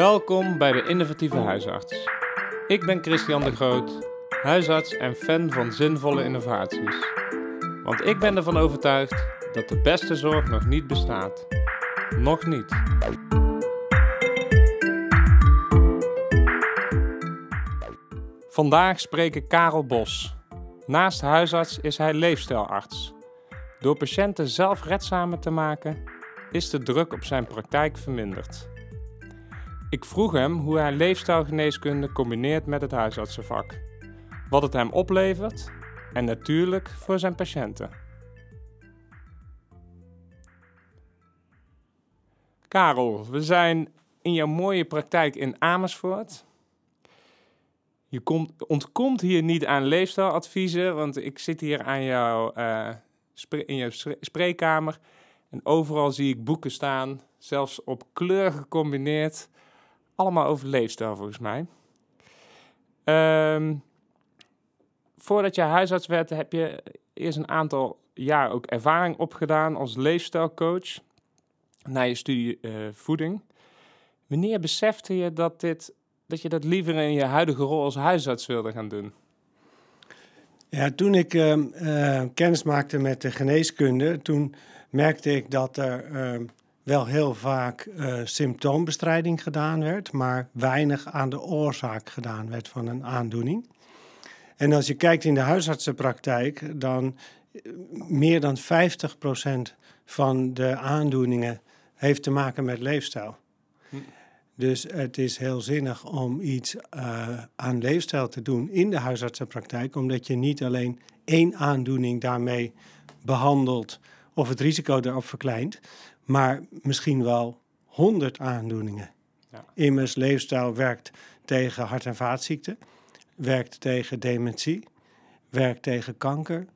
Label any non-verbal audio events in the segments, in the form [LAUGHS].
Welkom bij de Innovatieve Huisarts. Ik ben Christian de Groot, huisarts en fan van zinvolle innovaties. Want ik ben ervan overtuigd dat de beste zorg nog niet bestaat. Nog niet. Vandaag spreek ik Karel Bos. Naast huisarts is hij leefstijlarts. Door patiënten zelfredzamer te maken, is de druk op zijn praktijk verminderd. Ik vroeg hem hoe hij leefstijlgeneeskunde combineert met het huisartsenvak, wat het hem oplevert en natuurlijk voor zijn patiënten. Karel, we zijn in jouw mooie praktijk in Amersfoort. Je komt, ontkomt hier niet aan leefstijladviezen, want ik zit hier aan uh, in je spreekkamer en overal zie ik boeken staan, zelfs op kleur gecombineerd. Allemaal over leefstijl volgens mij. Um, voordat je huisarts werd, heb je eerst een aantal jaar ook ervaring opgedaan als leefstijlcoach na je studie uh, voeding. Wanneer besefte je dat, dit, dat je dat liever in je huidige rol als huisarts wilde gaan doen? Ja, toen ik uh, uh, kennis maakte met de geneeskunde, toen merkte ik dat er uh, wel heel vaak uh, symptoombestrijding gedaan werd, maar weinig aan de oorzaak gedaan werd van een aandoening. En als je kijkt in de huisartsenpraktijk, dan uh, meer dan 50% van de aandoeningen heeft te maken met leefstijl. Hm. Dus het is heel zinnig om iets uh, aan leefstijl te doen in de huisartsenpraktijk, omdat je niet alleen één aandoening daarmee behandelt of het risico daarop verkleint, maar misschien wel honderd aandoeningen. Ja. Immers, leefstijl werkt tegen hart- en vaatziekten, werkt tegen dementie, werkt tegen kanker,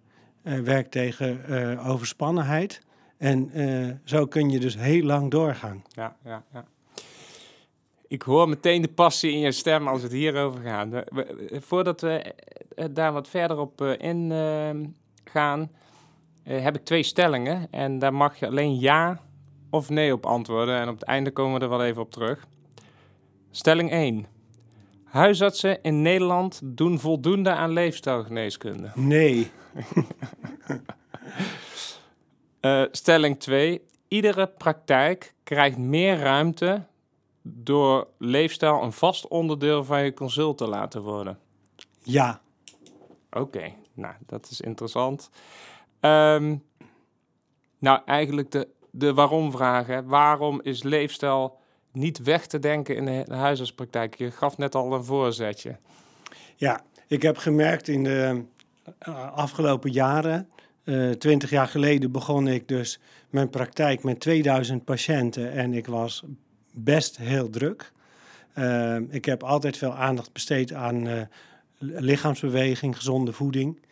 uh, werkt tegen uh, overspannenheid. En uh, zo kun je dus heel lang doorgaan. Ja, ja, ja. Ik hoor meteen de passie in je stem als het hierover gaat. Voordat we daar wat verder op in gaan, heb ik twee stellingen. En daar mag je alleen ja of nee op antwoorden. En op het einde komen we er wel even op terug. Stelling 1. Huisartsen in Nederland doen voldoende aan leefstijlgeneeskunde. Nee. uh, [LAUGHS] stelling 2. Iedere praktijk krijgt meer ruimte door leefstijl een vast onderdeel van je consult te laten worden. Ja. Oké, okay. nou dat is interessant. Um, nou, eigenlijk de de waarom-vragen. Waarom is leefstijl niet weg te denken in de huisartspraktijk? Je gaf net al een voorzetje. Ja, ik heb gemerkt in de uh, afgelopen jaren, uh, twintig jaar geleden begon ik dus mijn praktijk met 2000 patiënten en ik was best heel druk. Uh, ik heb altijd veel aandacht besteed aan lichaamsbeweging, gezonde voeding.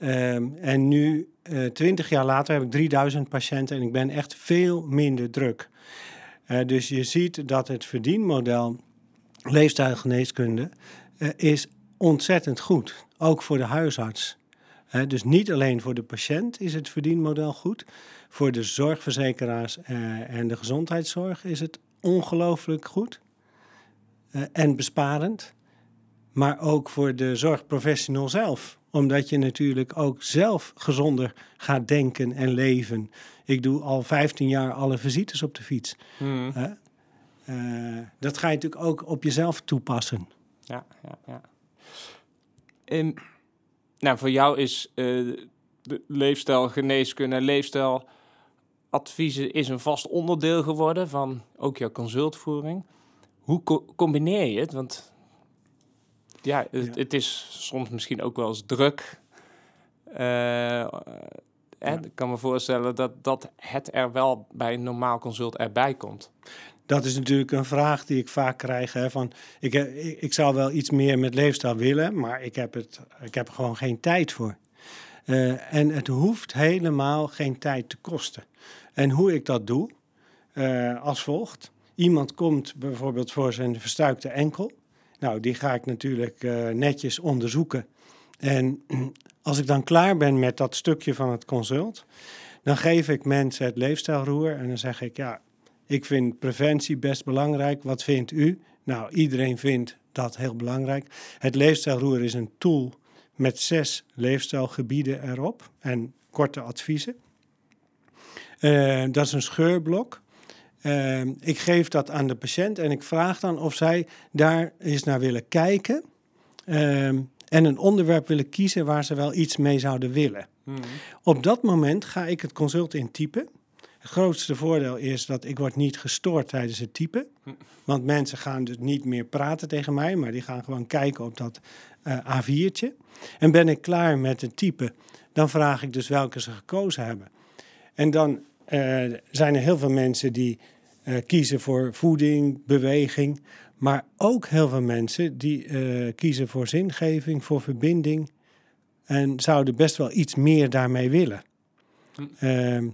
Um, en nu, uh, twintig jaar later, heb ik 3000 patiënten en ik ben echt veel minder druk. Uh, dus je ziet dat het verdienmodel leefstijlgeneeskunde uh, is ontzettend goed, ook voor de huisarts. dus niet alleen voor de patiënt is het verdienmodel goed, voor de zorgverzekeraars en de gezondheidszorg is het ongelooflijk goed en besparend, maar ook voor de zorgprofessional zelf omdat je natuurlijk ook zelf gezonder gaat denken en leven. Ik doe al 15 jaar alle visites op de fiets. Hmm. Uh, uh, dat ga je natuurlijk ook op jezelf toepassen. Ja, ja, ja. En, nou, voor jou is uh, de leefstijl, geneeskunde, leefstijladviezen is een vast onderdeel geworden van ook jouw consultvoering. Hoe co combineer je het? Want ja, het, het, is soms misschien ook wel eens druk. Uh, Ik kan me voorstellen dat, dat het er wel bij een normaal consult erbij komt. Dat is natuurlijk een vraag die ik vaak krijg. Hè, van, ik, ik, ik zou wel iets meer met leefstijl willen, maar ik heb, het, ik heb er gewoon geen tijd voor. Uh, en het hoeft helemaal geen tijd te kosten. En hoe ik dat doe, uh, als volgt. Iemand komt bijvoorbeeld voor zijn verstuikte enkel. Nou, die ga ik natuurlijk uh, netjes onderzoeken. En [CLEARS THROAT] als ik dan klaar ben met dat stukje van het consult, dan geef ik mensen het leefstijlroer en dan zeg ik, ja, Ik vind preventie best belangrijk. Wat vindt u? Nou, iedereen vindt dat heel belangrijk. Het leefstijlroer is een tool met zes leefstijlgebieden erop en korte adviezen. Uh, dat is een scheurblok. Uh, ik geef dat aan de patiënt en ik vraag dan of zij daar eens naar willen kijken. Uh, en een onderwerp willen kiezen waar ze wel iets mee zouden willen. Hmm. Op dat moment ga ik het consult intypen. Het grootste voordeel is dat ik word niet gestoord tijdens het typen. Hmm. Want mensen gaan dus niet meer praten tegen mij, maar die gaan gewoon kijken op dat uh, A4'tje. En ben ik klaar met het typen, dan vraag ik dus welke ze gekozen hebben. En dan uh, zijn er heel veel mensen die kiezen voor voeding, beweging. Maar ook heel veel mensen die uh, kiezen voor zingeving, voor verbinding. En zouden best wel iets meer daarmee willen. Hm.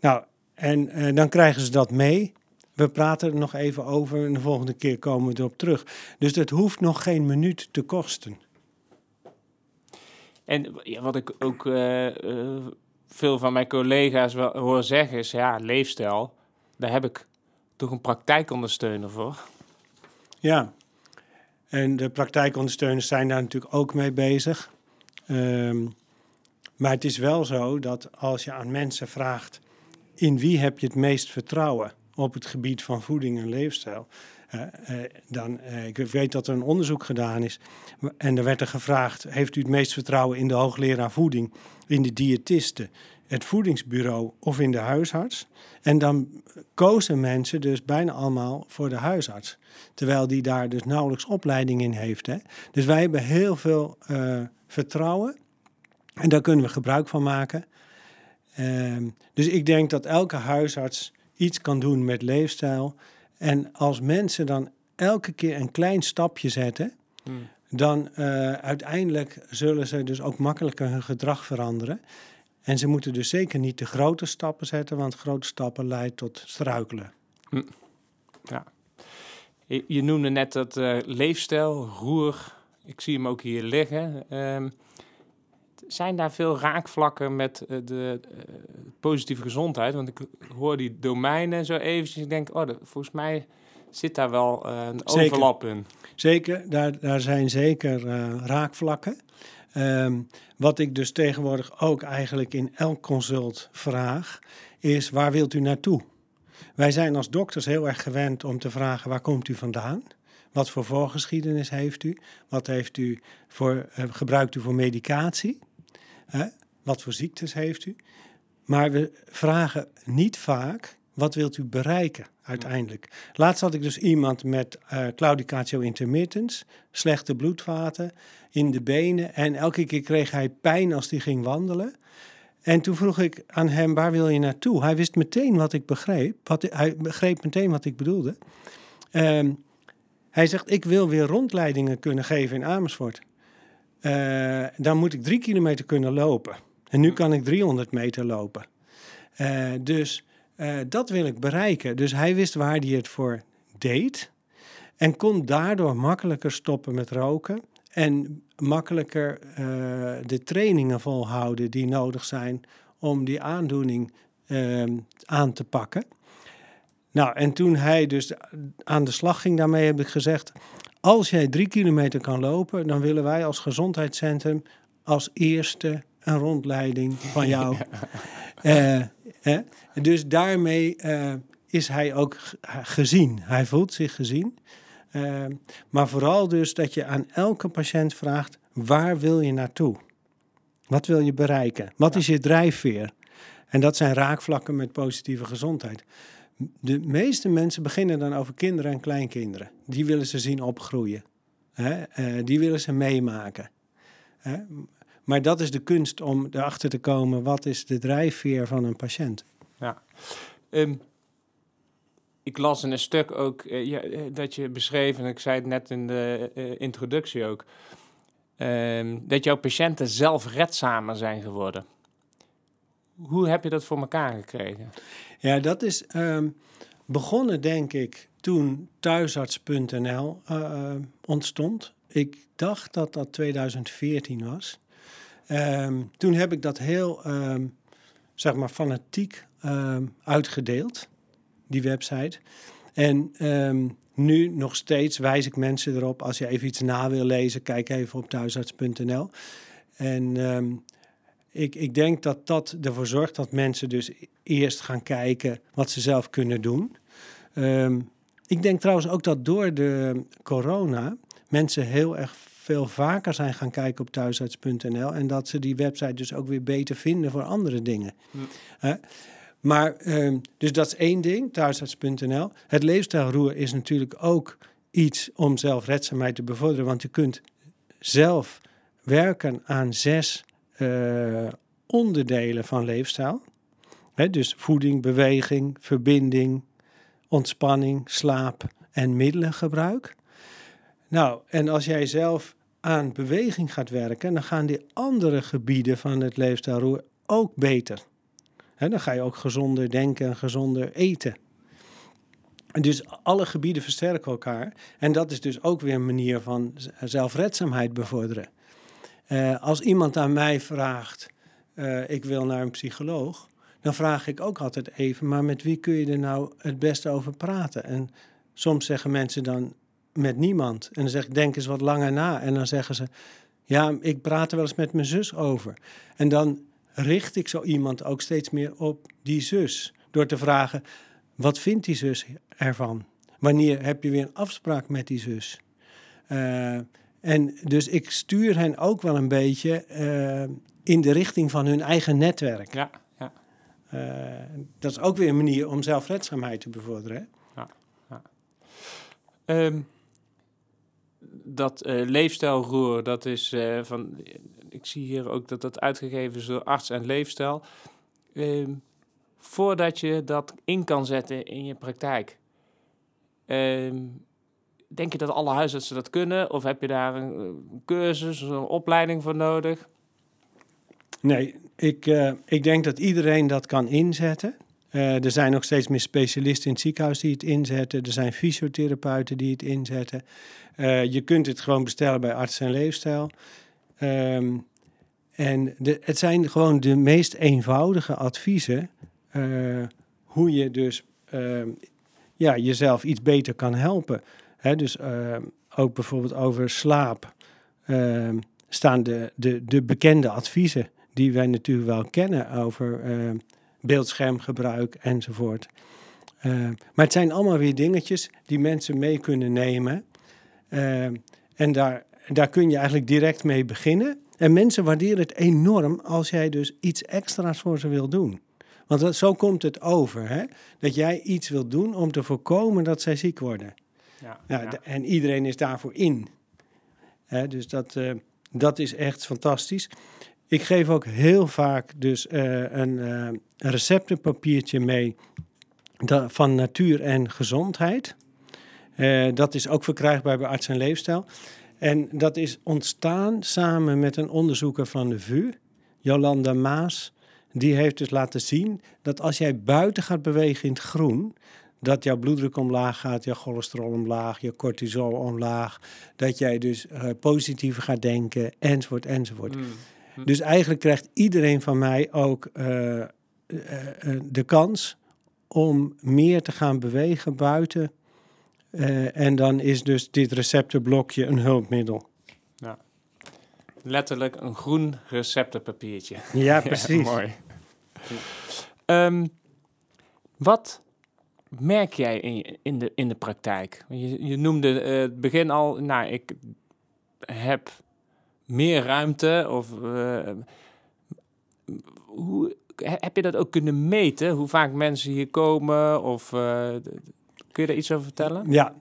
nou, en dan krijgen ze dat mee. We praten er nog even over en de volgende keer komen we erop terug. Dus het hoeft nog geen minuut te kosten. En ja, wat ik ook uh, veel van mijn collega's wel hoor zeggen is, ja, leefstijl, daar heb ik toch een praktijkondersteuner voor. Ja, en de praktijkondersteuners zijn daar natuurlijk ook mee bezig. Um, maar het is wel zo dat als je aan mensen vraagt, in wie heb je het meest vertrouwen op het gebied van voeding en leefstijl? Uh, uh, dan, uh, ik weet dat er een onderzoek gedaan is en er werd er gevraagd: heeft u het meest vertrouwen in de hoogleraar voeding, in de diëtisten, het voedingsbureau of in de huisarts? En dan kozen mensen dus bijna allemaal voor de huisarts, terwijl die daar dus nauwelijks opleiding in heeft. Hè? Dus wij hebben heel veel vertrouwen en daar kunnen we gebruik van maken. Ehm, dus ik denk dat elke huisarts iets kan doen met leefstijl. En als mensen dan elke keer een klein stapje zetten, hmm. dan uh, uiteindelijk zullen ze dus ook makkelijker hun gedrag veranderen. En ze moeten dus zeker niet de grote stappen zetten, want grote stappen leiden tot struikelen. Hmm. Ja. Je, je, noemde net dat uh, leefstijl, roer. Ik zie hem ook hier liggen. Um, zijn daar veel raakvlakken met uh, de uh, positieve gezondheid? Want ik hoor die domeinen zo eventjes. Ik denk, oh, volgens mij zit daar wel een zeker. overlap in. Zeker, daar, daar zijn zeker raakvlakken. Um, wat ik dus tegenwoordig ook eigenlijk in elk consult vraag, is waar wilt u naartoe? Wij zijn als dokters heel erg gewend om te vragen waar komt u vandaan? Wat voor voorgeschiedenis heeft u? Wat heeft u voor, gebruikt u voor medicatie? Wat voor ziektes heeft u? Maar we vragen niet vaak, wat wilt u bereiken uiteindelijk? Laatst had ik dus iemand met uh, claudicatio intermittens, slechte bloedvaten in de benen. En elke keer kreeg hij pijn als hij ging wandelen. En toen vroeg ik aan hem, waar wil je naartoe? Hij wist meteen wat ik begreep. Wat, hij begreep meteen wat ik bedoelde. Um, hij zegt, ik wil weer rondleidingen kunnen geven in Amersfoort. Uh, dan moet ik drie kilometer kunnen lopen. En nu kan ik 300 meter lopen. Uh, dus uh, dat wil ik bereiken. Dus hij wist waar hij het voor deed. En kon daardoor makkelijker stoppen met roken. En makkelijker de trainingen volhouden die nodig zijn om die aandoening aan te pakken. Nou, en toen hij dus aan de slag ging daarmee, heb ik gezegd: als jij drie kilometer kan lopen, dan willen wij als gezondheidscentrum als eerste een rondleiding van [LAUGHS] jou. uh, Dus daarmee uh, is hij ook gezien. Hij voelt zich gezien. Uh, maar vooral dus dat je aan elke patiënt vraagt: waar wil je naartoe? Wat wil je bereiken? Wat is je drijfveer? En dat zijn raakvlakken met positieve gezondheid de meeste mensen beginnen dan over kinderen en kleinkinderen. Die willen ze zien opgroeien. Hè? Uh, die willen ze meemaken. Hè? Maar dat is de kunst om erachter te komen, wat is de drijfveer van een patiënt? Ja. Um, ik las in een stuk ook uh, ja, eh, dat je beschreef, en ik zei het net in de uh, introductie ook, um, dat jouw patiënten zelfredzamer zijn geworden. Hoe heb je dat voor elkaar gekregen? Ja, dat is um, begonnen, denk ik, toen thuisarts.nl uh, ontstond. Ik dacht dat dat 2014 was. Um, toen heb ik dat heel, um, zeg maar, fanatiek uitgedeeld. die website. En ehm, nu nog steeds wijs ik mensen erop, als je even iets na wil lezen, kijk even op thuisarts.nl. En ehm, ik, ik denk dat dat ervoor zorgt dat mensen dus eerst gaan kijken wat ze zelf kunnen doen. Ehm, ik denk trouwens ook dat door de corona mensen heel erg veel vaker zijn gaan kijken op thuisarts.nl en dat ze die website dus ook weer beter vinden voor andere dingen. Maar, ehm, dus dat is één ding, thuisarts.nl. Het leefstijlroer is natuurlijk ook iets om zelfredzaamheid te bevorderen, want je kunt zelf werken aan zes uh, onderdelen van leefstijl. dus voeding, beweging, verbinding, ontspanning, slaap en middelengebruik. Nou, en als jij zelf aan beweging gaat werken, dan gaan die andere gebieden van het leefstijlroer ook beter. dan ga je ook gezonder denken en gezonder eten. En dus alle gebieden versterken elkaar. En dat is dus ook weer een manier van zelfredzaamheid bevorderen. Uh, als iemand aan mij vraagt, uh, ik wil naar een psycholoog, dan vraag ik ook altijd even, maar met wie kun je er nou het beste over praten? En soms zeggen mensen dan met niemand. En dan zeg ik, denk eens wat langer na. En dan zeggen ze, ja, ik praat er wel eens met mijn zus over. En dan richt ik zo iemand ook steeds meer op die zus. Door te vragen, wat vindt die zus ervan? Wanneer heb je weer een afspraak met die zus? Uh, en dus ik stuur hen ook wel een beetje uh, in de richting van hun eigen netwerk. Ja, ja. Uh, dat is ook weer een manier om zelfredzaamheid te bevorderen. Ja, ja. Um, dat uh, leefstijlroer, dat is van. Ik zie hier ook dat dat uitgegeven is door arts en leefstijl. Um, voordat je dat in kan zetten in je praktijk. Um, denk je dat alle huisartsen dat kunnen? Of heb je daar een, cursus, een opleiding voor nodig? Nee, ik, uh, ik denk dat iedereen dat kan inzetten. Uh, er zijn nog steeds meer specialisten in het ziekenhuis die het inzetten. Er zijn fysiotherapeuten die het inzetten. Uh, je kunt het gewoon bestellen bij Arts en Leefstijl. Um, en de, het zijn gewoon de meest eenvoudige adviezen hoe je dus ehm, ja, jezelf iets beter kan helpen dus uh, ook bijvoorbeeld over slaap staan de, de, de bekende adviezen die wij natuurlijk wel kennen over beeldschermgebruik enzovoort. maar het zijn allemaal weer dingetjes die mensen mee kunnen nemen. en daar, daar kun je eigenlijk direct mee beginnen. En mensen waarderen het enorm als jij dus iets extra's voor ze wil doen. Want dat, zo komt het over, hè? dat jij iets wil doen om te voorkomen dat zij ziek worden. Ja, ja, En iedereen is daarvoor in. dus dat, uh, dat is echt fantastisch. Ik geef ook heel vaak dus uh, een, uh, een receptenpapiertje mee van natuur en gezondheid. dat is ook verkrijgbaar bij Arts en Leefstijl. En dat is ontstaan samen met een onderzoeker van de VU, Jolanda Maas. Die heeft dus laten zien dat als jij buiten gaat bewegen in het groen, dat jouw bloeddruk omlaag gaat, jouw cholesterol omlaag, je cortisol omlaag, dat jij dus uh, positiever gaat denken, enzovoort, enzovoort. Mm. Dus eigenlijk krijgt iedereen van mij ook uh, de kans om meer te gaan bewegen buiten. en dan is dus dit receptenblokje een hulpmiddel. Ja. Letterlijk een groen receptenpapiertje. Ja, [LAUGHS] precies. Ja, mooi. Um, wat merk jij in, in, de, in de praktijk? Je, je noemde uh, het begin al, nou, ik heb meer ruimte of uh, hoe heb je dat ook kunnen meten? Hoe vaak mensen hier komen? Of uh, kun je daar iets over vertellen? Ja,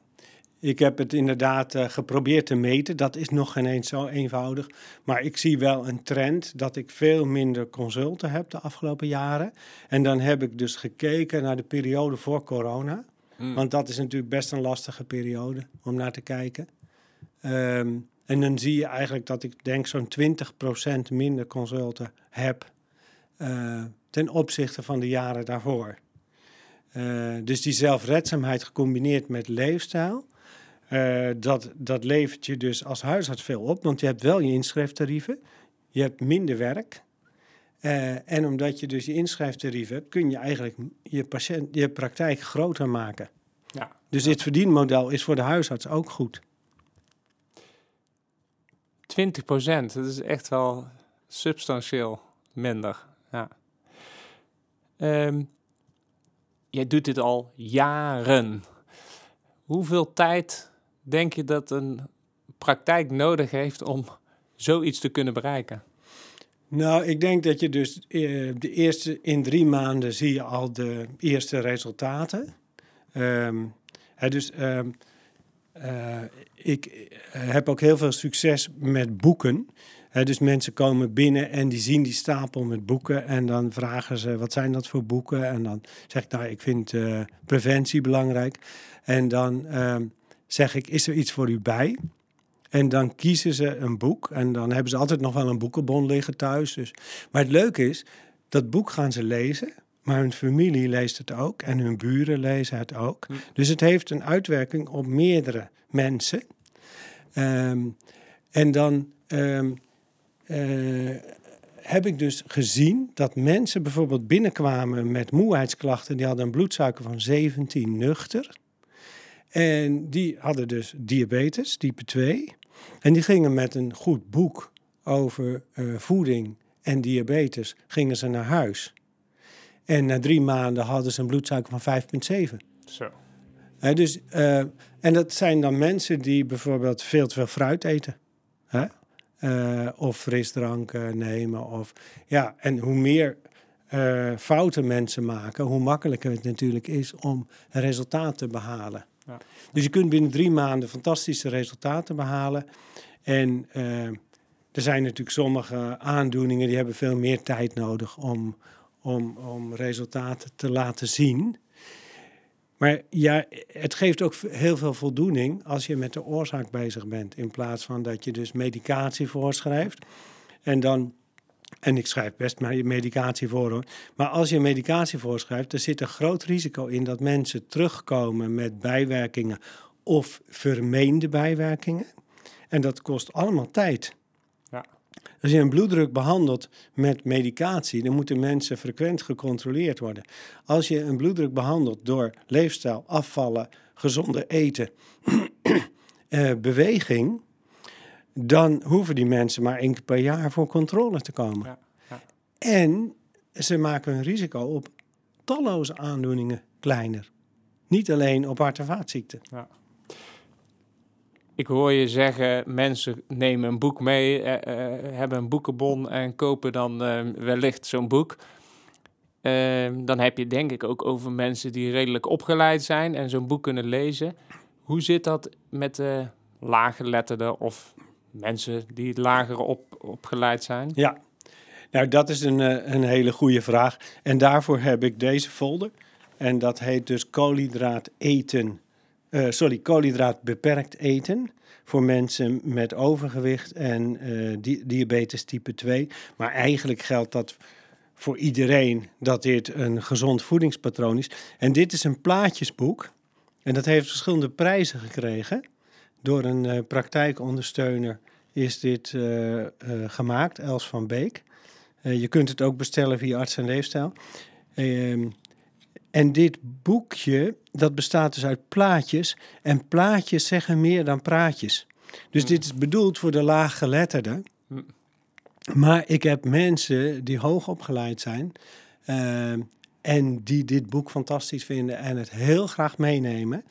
ik heb het inderdaad uh, geprobeerd te meten. Dat is nog geen eens zo eenvoudig. Maar ik zie wel een trend dat ik veel minder consulten heb de afgelopen jaren. En dan heb ik dus gekeken naar de periode voor corona. Hmm. Want dat is natuurlijk best een lastige periode om naar te kijken. Um, en dan zie je eigenlijk dat ik denk zo'n 20% minder consulten heb uh, ten opzichte van de jaren daarvoor. Uh, dus die zelfredzaamheid gecombineerd met leefstijl, uh, dat, dat levert je dus als huisarts veel op, want je hebt wel je inschrijftarieven, je hebt minder werk Eh, en omdat je dus je inschrijftarief hebt, kun je eigenlijk je, patiënt, je praktijk groter maken. Ja. Dus dit verdienmodel is voor de huisarts ook goed. 20 procent, dat is echt wel substantieel minder. Ja. Ehm, jij doet dit al jaren. Hoeveel tijd denk je dat een praktijk nodig heeft om zoiets te kunnen bereiken? Nou, ik denk dat je dus eh, de eerste in drie maanden zie je al de eerste resultaten. Ehm, hè, dus ehm, eh, ik heb ook heel veel succes met boeken. Dus mensen komen binnen en die zien die stapel met boeken en dan vragen ze wat zijn dat voor boeken en dan zeg ik nou ik vind eh, preventie belangrijk en dan ehm, zeg ik is er iets voor u bij? En dan kiezen ze een boek. En dan hebben ze altijd nog wel een boekenbon liggen thuis. Dus. Maar het leuke is, dat boek gaan ze lezen. Maar hun familie leest het ook. En hun buren lezen het ook. Hm. Dus het heeft een uitwerking op meerdere mensen. Ehm, en dan ehm, eh, heb ik dus gezien dat mensen bijvoorbeeld binnenkwamen met moeheidsklachten. Die hadden een bloedsuiker van 17 nuchter. En die hadden dus diabetes, type 2. En die gingen met een goed boek over eh, voeding en diabetes gingen ze naar huis. En na drie maanden hadden ze een bloedsuiker van 5,7. Zo. Dus, eh, en dat zijn dan mensen die bijvoorbeeld veel te veel fruit eten. Eh, of frisdranken nemen. Of, ja, en hoe meer eh, fouten mensen maken, hoe makkelijker het natuurlijk is om een resultaat te behalen. Ja. Dus je kunt binnen drie maanden fantastische resultaten behalen. En eh, er zijn natuurlijk sommige aandoeningen die hebben veel meer tijd nodig om, om, om resultaten te laten zien. Maar ja, het geeft ook heel veel voldoening als je met de oorzaak bezig bent. In plaats van dat je dus medicatie voorschrijft. En dan, en ik schrijf best medicatie voor hoor. Maar als je medicatie voorschrijft, er zit een groot risico in dat mensen terugkomen met bijwerkingen of vermeende bijwerkingen. En dat kost allemaal tijd. Ja. Als je een bloeddruk behandelt met medicatie, dan moeten mensen frequent gecontroleerd worden. Als je een bloeddruk behandelt door leefstijl, afvallen, gezonde eten, [CLEARS THROAT] eh, beweging, dan hoeven die mensen maar één keer per jaar voor controle te komen. Ja, ja. En ze maken hun risico op talloze aandoeningen kleiner. Niet alleen op hart- en vaatziekten. Ik hoor je zeggen, mensen nemen een boek mee, eh, eh, hebben een boekenbon en kopen dan eh, wellicht zo'n boek. Ehm, dan heb je denk ik ook over mensen die redelijk opgeleid zijn en zo'n boek kunnen lezen. Hoe zit dat met de laaggeletterden of mensen die lager op, opgeleid zijn? Ja, nou dat is een, een hele goede vraag. En daarvoor heb ik deze folder. En dat heet dus koolhydraat eten. Eh, sorry, koolhydraat beperkt eten. Voor mensen met overgewicht en eh, di- diabetes type 2. Maar eigenlijk geldt dat voor iedereen dat dit een gezond voedingspatroon is. En dit is een plaatjesboek. En dat heeft verschillende prijzen gekregen. Door een eh, praktijkondersteuner is dit gemaakt, Els van Beek. Je kunt het ook bestellen via Arts en Leefstijl. En dit boekje, dat bestaat dus uit plaatjes. En plaatjes zeggen meer dan praatjes. Dus dit is bedoeld voor de laaggeletterden. Hm. Maar ik heb mensen die hoog opgeleid zijn... ehm, en die dit boek fantastisch vinden en het heel graag meenemen.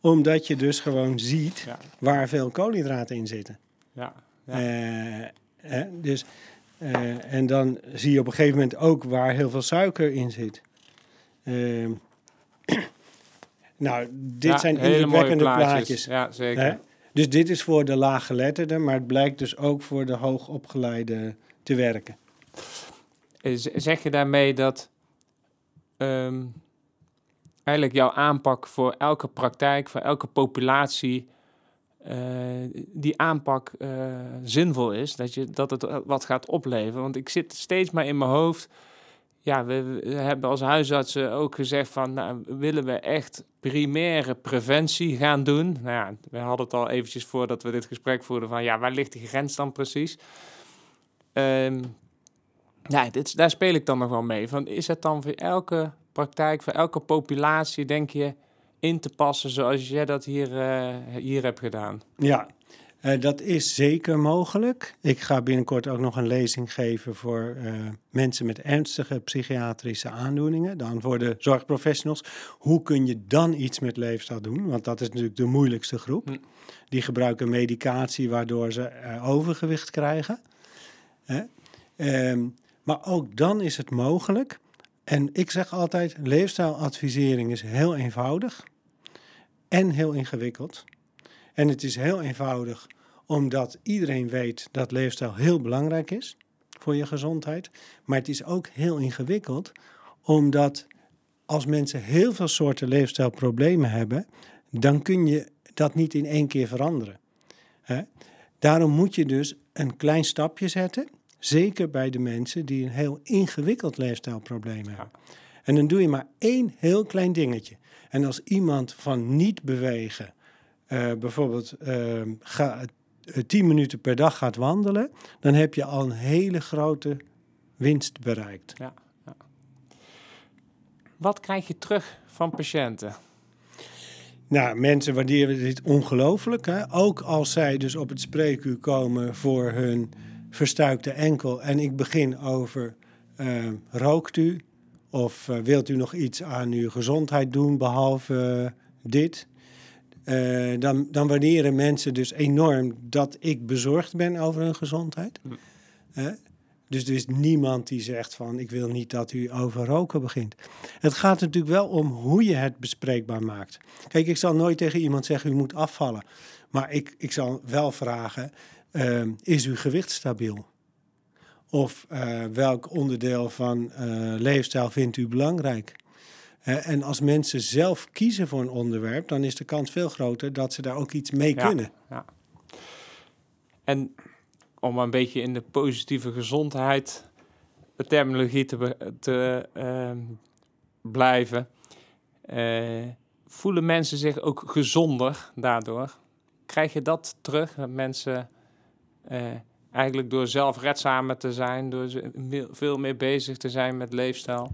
Omdat je dus gewoon ziet Ja, waar veel koolhydraten in zitten. ja, ja. Eh, hè, dus, eh, en dan zie je op een gegeven moment ook waar heel veel suiker in zit. Ehm, [CLEARS THROAT] nou, dit Ja, zijn indrukwekkende plaatjes. Ja, zeker. hè? Dus dit is voor de laaggeletterden, maar het blijkt dus ook voor de hoogopgeleide te werken. Eh, Zeg je daarmee dat ehm, eigenlijk jouw aanpak voor elke praktijk, voor elke populatie, eh, die aanpak eh, zinvol is? Dat, je, dat het wat gaat opleveren? Want ik zit steeds maar in mijn hoofd. Ja, we, hebben als huisartsen ook gezegd van, nou, willen we echt primaire preventie gaan doen? Nou ja, we hadden het al eventjes voordat we dit gesprek voerden van, ja, waar ligt die grens dan precies? Ehm, Nee, dit, daar speel ik dan nog wel mee. Van, is het dan voor elke praktijk, voor elke populatie, denk je, in te passen zoals jij dat hier, eh, hier hebt gedaan? Ja, uh, dat is zeker mogelijk. Ik ga binnenkort ook nog een lezing geven voor uh, mensen met ernstige psychiatrische aandoeningen. Dan voor de zorgprofessionals. Hoe kun je dan iets met leefstijl doen? Want dat is natuurlijk de moeilijkste groep. Hm. Die gebruiken medicatie waardoor ze uh, overgewicht krijgen. Um, maar ook dan is het mogelijk. En ik zeg altijd, leefstijladvisering is heel eenvoudig en heel ingewikkeld. En het is heel eenvoudig omdat iedereen weet dat leefstijl heel belangrijk is voor je gezondheid. Maar het is ook heel ingewikkeld omdat als mensen heel veel soorten leefstijlproblemen hebben, dan kun je dat niet in één keer veranderen. Daarom moet je dus een klein stapje zetten Zeker bij de mensen die een heel ingewikkeld leefstijlprobleem hebben. En dan doe je maar één heel klein dingetje. En als iemand van niet bewegen, uh, bijvoorbeeld uh, ga, uh, tien minuten per dag gaat wandelen, dan heb je al een hele grote winst bereikt. Ja, ja. Wat krijg je terug van patiënten? Nou, mensen waarderen dit ongelooflijk. Ook als zij dus op het spreekuur komen voor hun verstuikte enkel en ik begin over uh, rookt u of uh, wilt u nog iets aan uw gezondheid doen behalve uh, dit, dan, dan waarderen mensen dus enorm dat ik bezorgd ben over hun gezondheid. Dus er is niemand die zegt van ik wil niet dat u over roken begint. Het gaat natuurlijk wel om hoe je het bespreekbaar maakt. Kijk, ik zal nooit tegen iemand zeggen u moet afvallen. Maar ik, ik zal wel vragen, uh, is uw gewicht stabiel? Of uh, welk onderdeel van uh, leefstijl vindt u belangrijk? En als mensen zelf kiezen voor een onderwerp, dan is de kans veel groter dat ze daar ook iets mee ja, kunnen. Ja. En om een beetje in de positieve gezondheid de terminologie te, te ehm, blijven, eh, voelen mensen zich ook gezonder daardoor? Krijg je dat terug? Dat mensen uh, eigenlijk door zelfredzamer te zijn, door veel meer bezig te zijn met leefstijl.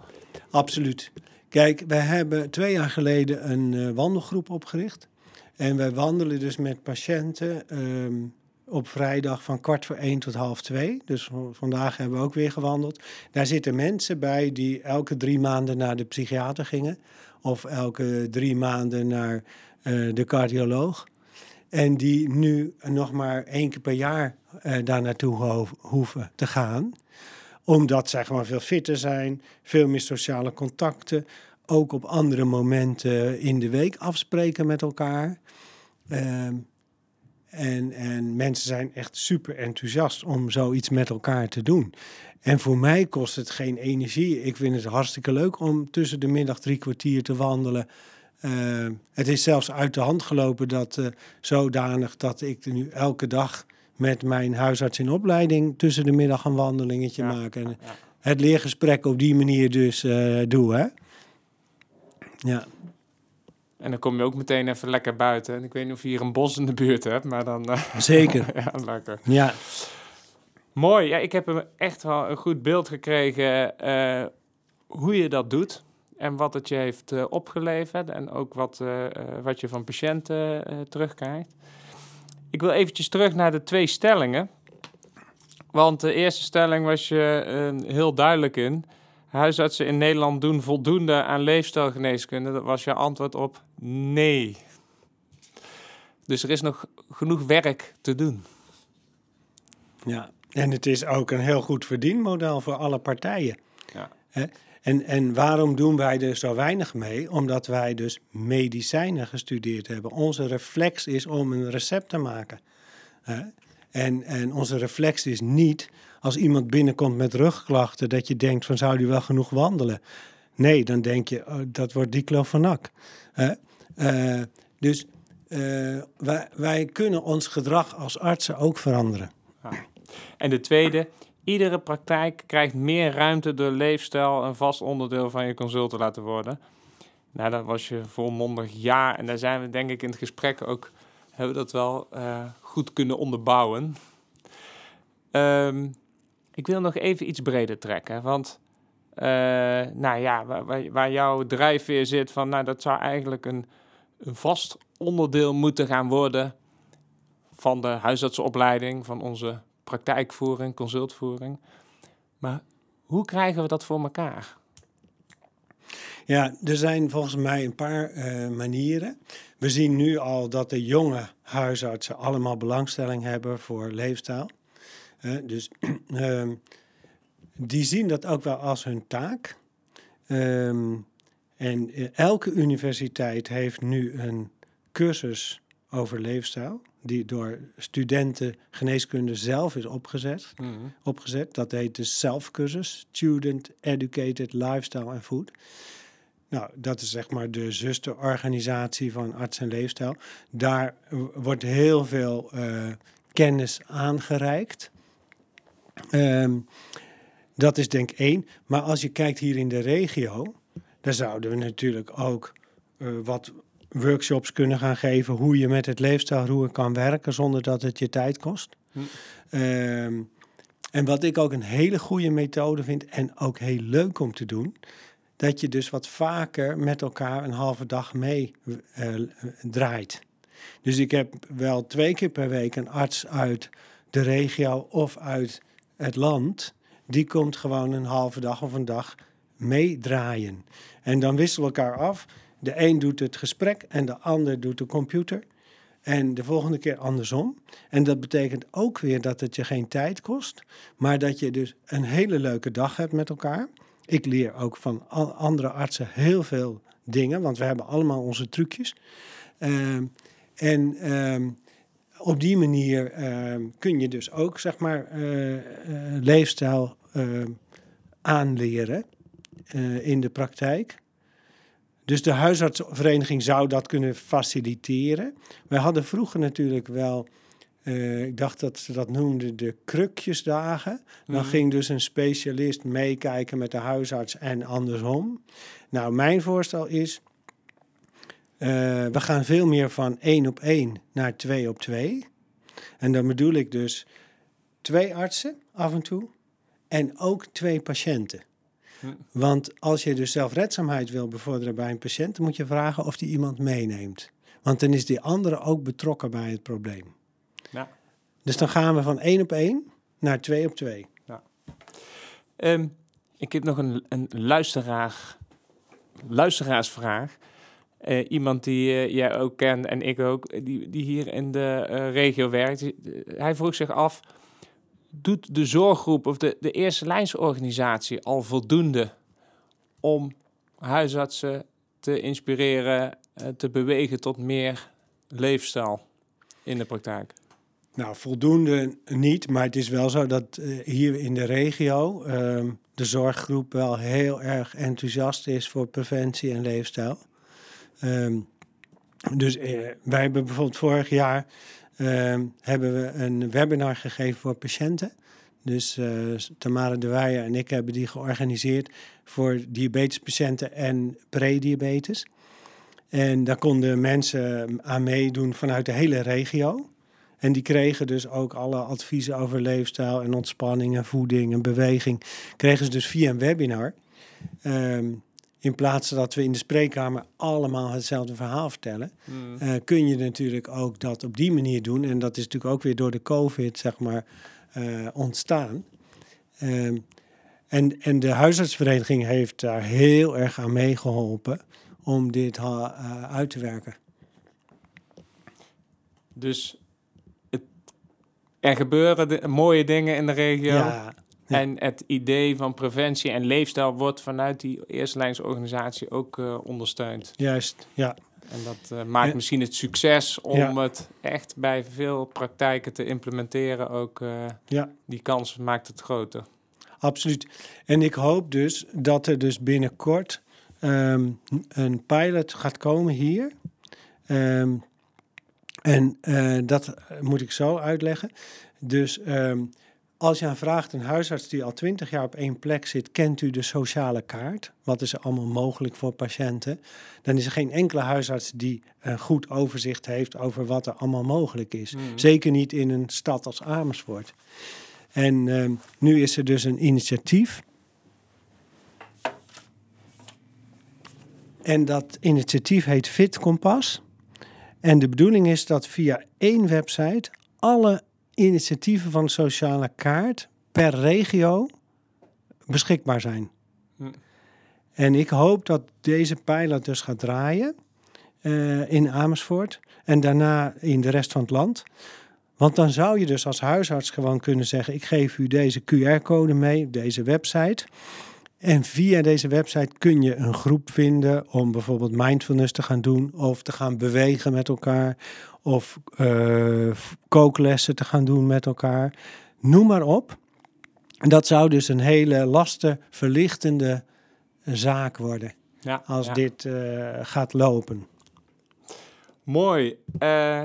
Absoluut. Kijk, wij hebben twee jaar geleden een uh, wandelgroep opgericht. En wij wandelen dus met patiënten um, op vrijdag van kwart voor één tot half twee. Dus vandaag hebben we ook weer gewandeld. Daar zitten mensen bij die elke drie maanden naar de psychiater gingen. Of elke drie maanden naar uh, de cardioloog. En die nu nog maar één keer per jaar uh, daar naartoe hoeven te gaan. Omdat zij gewoon veel fitter zijn, veel meer sociale contacten. Ook op andere momenten in de week afspreken met elkaar. Uh, en, en mensen zijn echt super enthousiast om zoiets met elkaar te doen. En voor mij kost het geen energie. Ik vind het hartstikke leuk om tussen de middag drie kwartier te wandelen. Uh, het is zelfs uit de hand gelopen dat uh, zodanig dat ik nu elke dag met mijn huisarts in opleiding tussen de middag een wandelingetje ja, maak. En het leergesprek op die manier dus uh, doe. Hè? Ja. En dan kom je ook meteen even lekker buiten. En ik weet niet of je hier een bos in de buurt hebt, maar dan... [LAUGHS] Zeker. ja, lekker. Ja. Mooi. Ja, ik heb echt wel een goed beeld gekregen hoe je dat doet en wat het je heeft opgeleverd en ook wat, wat je van patiënten terugkrijgt. Ik wil eventjes terug naar de twee stellingen. Want de eerste stelling was je heel duidelijk in. Huisartsen in Nederland doen voldoende aan leefstijlgeneeskunde. Dat was je antwoord op nee. Dus er is nog genoeg werk te doen. Ja, en het is ook een heel goed verdienmodel voor alle partijen. Ja. En, en waarom doen wij er zo weinig mee? Omdat wij dus medicijnen gestudeerd hebben. Onze reflex is om een recept te maken. En, en onze reflex is niet als iemand binnenkomt met rugklachten dat je denkt van zou die wel genoeg wandelen? Nee, dan denk je oh, dat wordt diclofenac. Uh, dus uh, wij, wij kunnen ons gedrag als artsen ook veranderen. Ja. En de tweede, Iedere praktijk krijgt meer ruimte door leefstijl een vast onderdeel van je consult te laten worden. Nou, dat was je volmondig ja. En daar zijn we denk ik in het gesprek ook, hebben we dat wel uh, goed kunnen onderbouwen. Um, ik wil nog even iets breder trekken. Want uh, nou ja, waar, waar, jouw drijfveer zit van, nou dat zou eigenlijk een, een vast onderdeel moeten gaan worden van de huisartsenopleiding, van onze praktijkvoering, consultvoering. Maar hoe krijgen we dat voor elkaar? Ja, er zijn volgens mij een paar uh, manieren. We zien nu al dat de jonge huisartsen allemaal belangstelling hebben voor leefstijl. Uh, dus uh, [CLEARS THROAT] die zien dat ook wel als hun taak. Um, en elke universiteit heeft nu een cursus over leefstijl, die door studenten geneeskunde zelf is opgezet. Mm -hmm. opgezet. Dat heet de SELF-cursus, Student Educated Lifestyle and Food. Nou, dat is zeg maar de zusterorganisatie van arts en leefstijl. Daar wordt heel veel uh, kennis aangereikt. Um, dat is denk ik één. Maar als je kijkt hier in de regio, dan zouden we natuurlijk ook uh, wat workshops kunnen gaan geven hoe je met het leefstijlroer kan werken zonder dat het je tijd kost. Hm. Um, en wat ik ook een hele goede methode vind en ook heel leuk om te doen, dat je dus wat vaker met elkaar een halve dag mee uh, draait. Dus ik heb wel twee keer per week een arts uit de regio of uit het land. Die komt gewoon een halve dag of een dag meedraaien. En dan wisselen we elkaar af. De een doet het gesprek en de ander doet de computer. En de volgende keer andersom. En dat betekent ook weer dat het je geen tijd kost, maar dat je dus een hele leuke dag hebt met elkaar. Ik leer ook van andere artsen heel veel dingen, want we hebben allemaal onze trucjes. Uh, en uh, op die manier uh, kun je dus ook, zeg maar, eh, eh, leefstijl aanleren in de praktijk. Dus de huisartsenvereniging zou dat kunnen faciliteren. Wij hadden vroeger natuurlijk wel uh, ik dacht dat ze dat noemden de krukjesdagen. Dan mhm. ging dus een specialist meekijken met de huisarts en andersom. Nou, mijn voorstel is, uh, we gaan veel meer van één op één naar twee op twee. En dan bedoel ik dus twee artsen af en toe en ook twee patiënten. Want als je dus zelfredzaamheid wil bevorderen bij een patiënt, dan moet je vragen of die iemand meeneemt. Want dan is die andere ook betrokken bij het probleem. Ja. Dus dan gaan we van één op één naar twee op twee. Ja. Um, ik heb nog een, een luisteraar, luisteraarsvraag. Uh, iemand die uh, jij ook kent en ik ook, die, die hier in de uh, regio werkt. Hij vroeg zich af, doet de zorggroep of de, de eerste lijnsorganisatie al voldoende om huisartsen te inspireren, te bewegen tot meer leefstijl in de praktijk? Nou, voldoende niet, maar het is wel zo dat uh, hier in de regio uh, de zorggroep wel heel erg enthousiast is voor preventie en leefstijl. Um, dus uh, wij hebben bijvoorbeeld vorig jaar ehm, hebben we een webinar gegeven voor patiënten. Dus uh, Tamara de Weijer en ik hebben die georganiseerd voor diabetespatiënten en prediabetes. En daar konden mensen aan meedoen vanuit de hele regio. En die kregen dus ook alle adviezen over leefstijl en ontspanning en voeding en beweging. Kregen ze dus via een webinar. Um, in plaats dat we in de spreekkamer allemaal hetzelfde verhaal vertellen, mm. uh, kun je natuurlijk ook dat op die manier doen. En dat is natuurlijk ook weer door de COVID, zeg maar, uh, ontstaan. Um, en, en de huisartsvereniging heeft daar heel erg aan meegeholpen om dit uh, uit te werken. Dus er gebeuren de, mooie dingen in de regio. Ja, En het idee van preventie en leefstijl wordt vanuit die eerste lijnsorganisatie ook uh, ondersteund. Juist, ja. En dat uh, maakt misschien het succes om het echt bij veel praktijken te implementeren. Ook uh, ja. die kans maakt het groter. Absoluut. En ik hoop dus dat er dus binnenkort um, een pilot gaat komen hier. Um, en uh, dat moet ik zo uitleggen. Dus um, als je aan vraagt, een huisarts die al twintig jaar op één plek zit, kent u de sociale kaart? Wat is er allemaal mogelijk voor patiënten? Dan is er geen enkele huisarts die een goed overzicht heeft over wat er allemaal mogelijk is. Mm. Zeker niet in een stad als Amersfoort. En ehm, nu is er dus een initiatief. En dat initiatief heet Fit Kompas. En de bedoeling is dat via één website alle initiatieven van de sociale kaart per regio beschikbaar zijn. Hm. En ik hoop dat deze pilot dus gaat draaien eh, in Amersfoort en daarna in de rest van het land. Want dan zou je dus als huisarts gewoon kunnen zeggen: ik geef u deze QR-code mee, deze website. En via deze website kun je een groep vinden om bijvoorbeeld mindfulness te gaan doen of te gaan bewegen met elkaar of eh, kooklessen te gaan doen met elkaar. Noem maar op. En dat zou dus een hele lastenverlichtende zaak worden Ja, als ja. dit eh, gaat lopen. Mooi. Eh,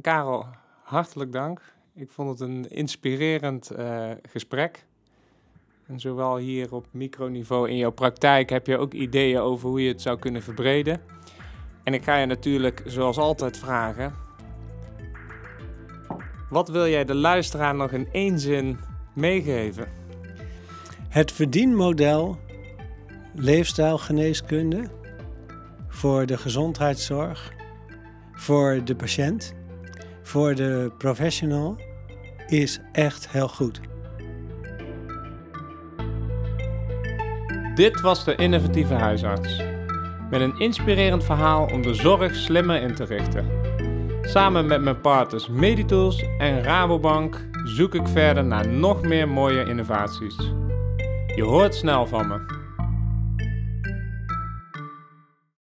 Karel, hartelijk dank. Ik vond het een inspirerend eh, gesprek. En zowel hier op microniveau in jouw praktijk heb je ook ideeën over hoe je het zou kunnen verbreden. En ik ga je natuurlijk zoals altijd vragen. Wat wil jij de luisteraar nog in één zin meegeven? Het verdienmodel leefstijlgeneeskunde voor de gezondheidszorg, voor de patiënt, voor de professional is echt heel goed. Dit was de innovatieve huisarts. Met een inspirerend verhaal om de zorg slimmer in te richten. Samen met mijn partners Meditools en Rabobank zoek ik verder naar nog meer mooie innovaties. Je hoort snel van me.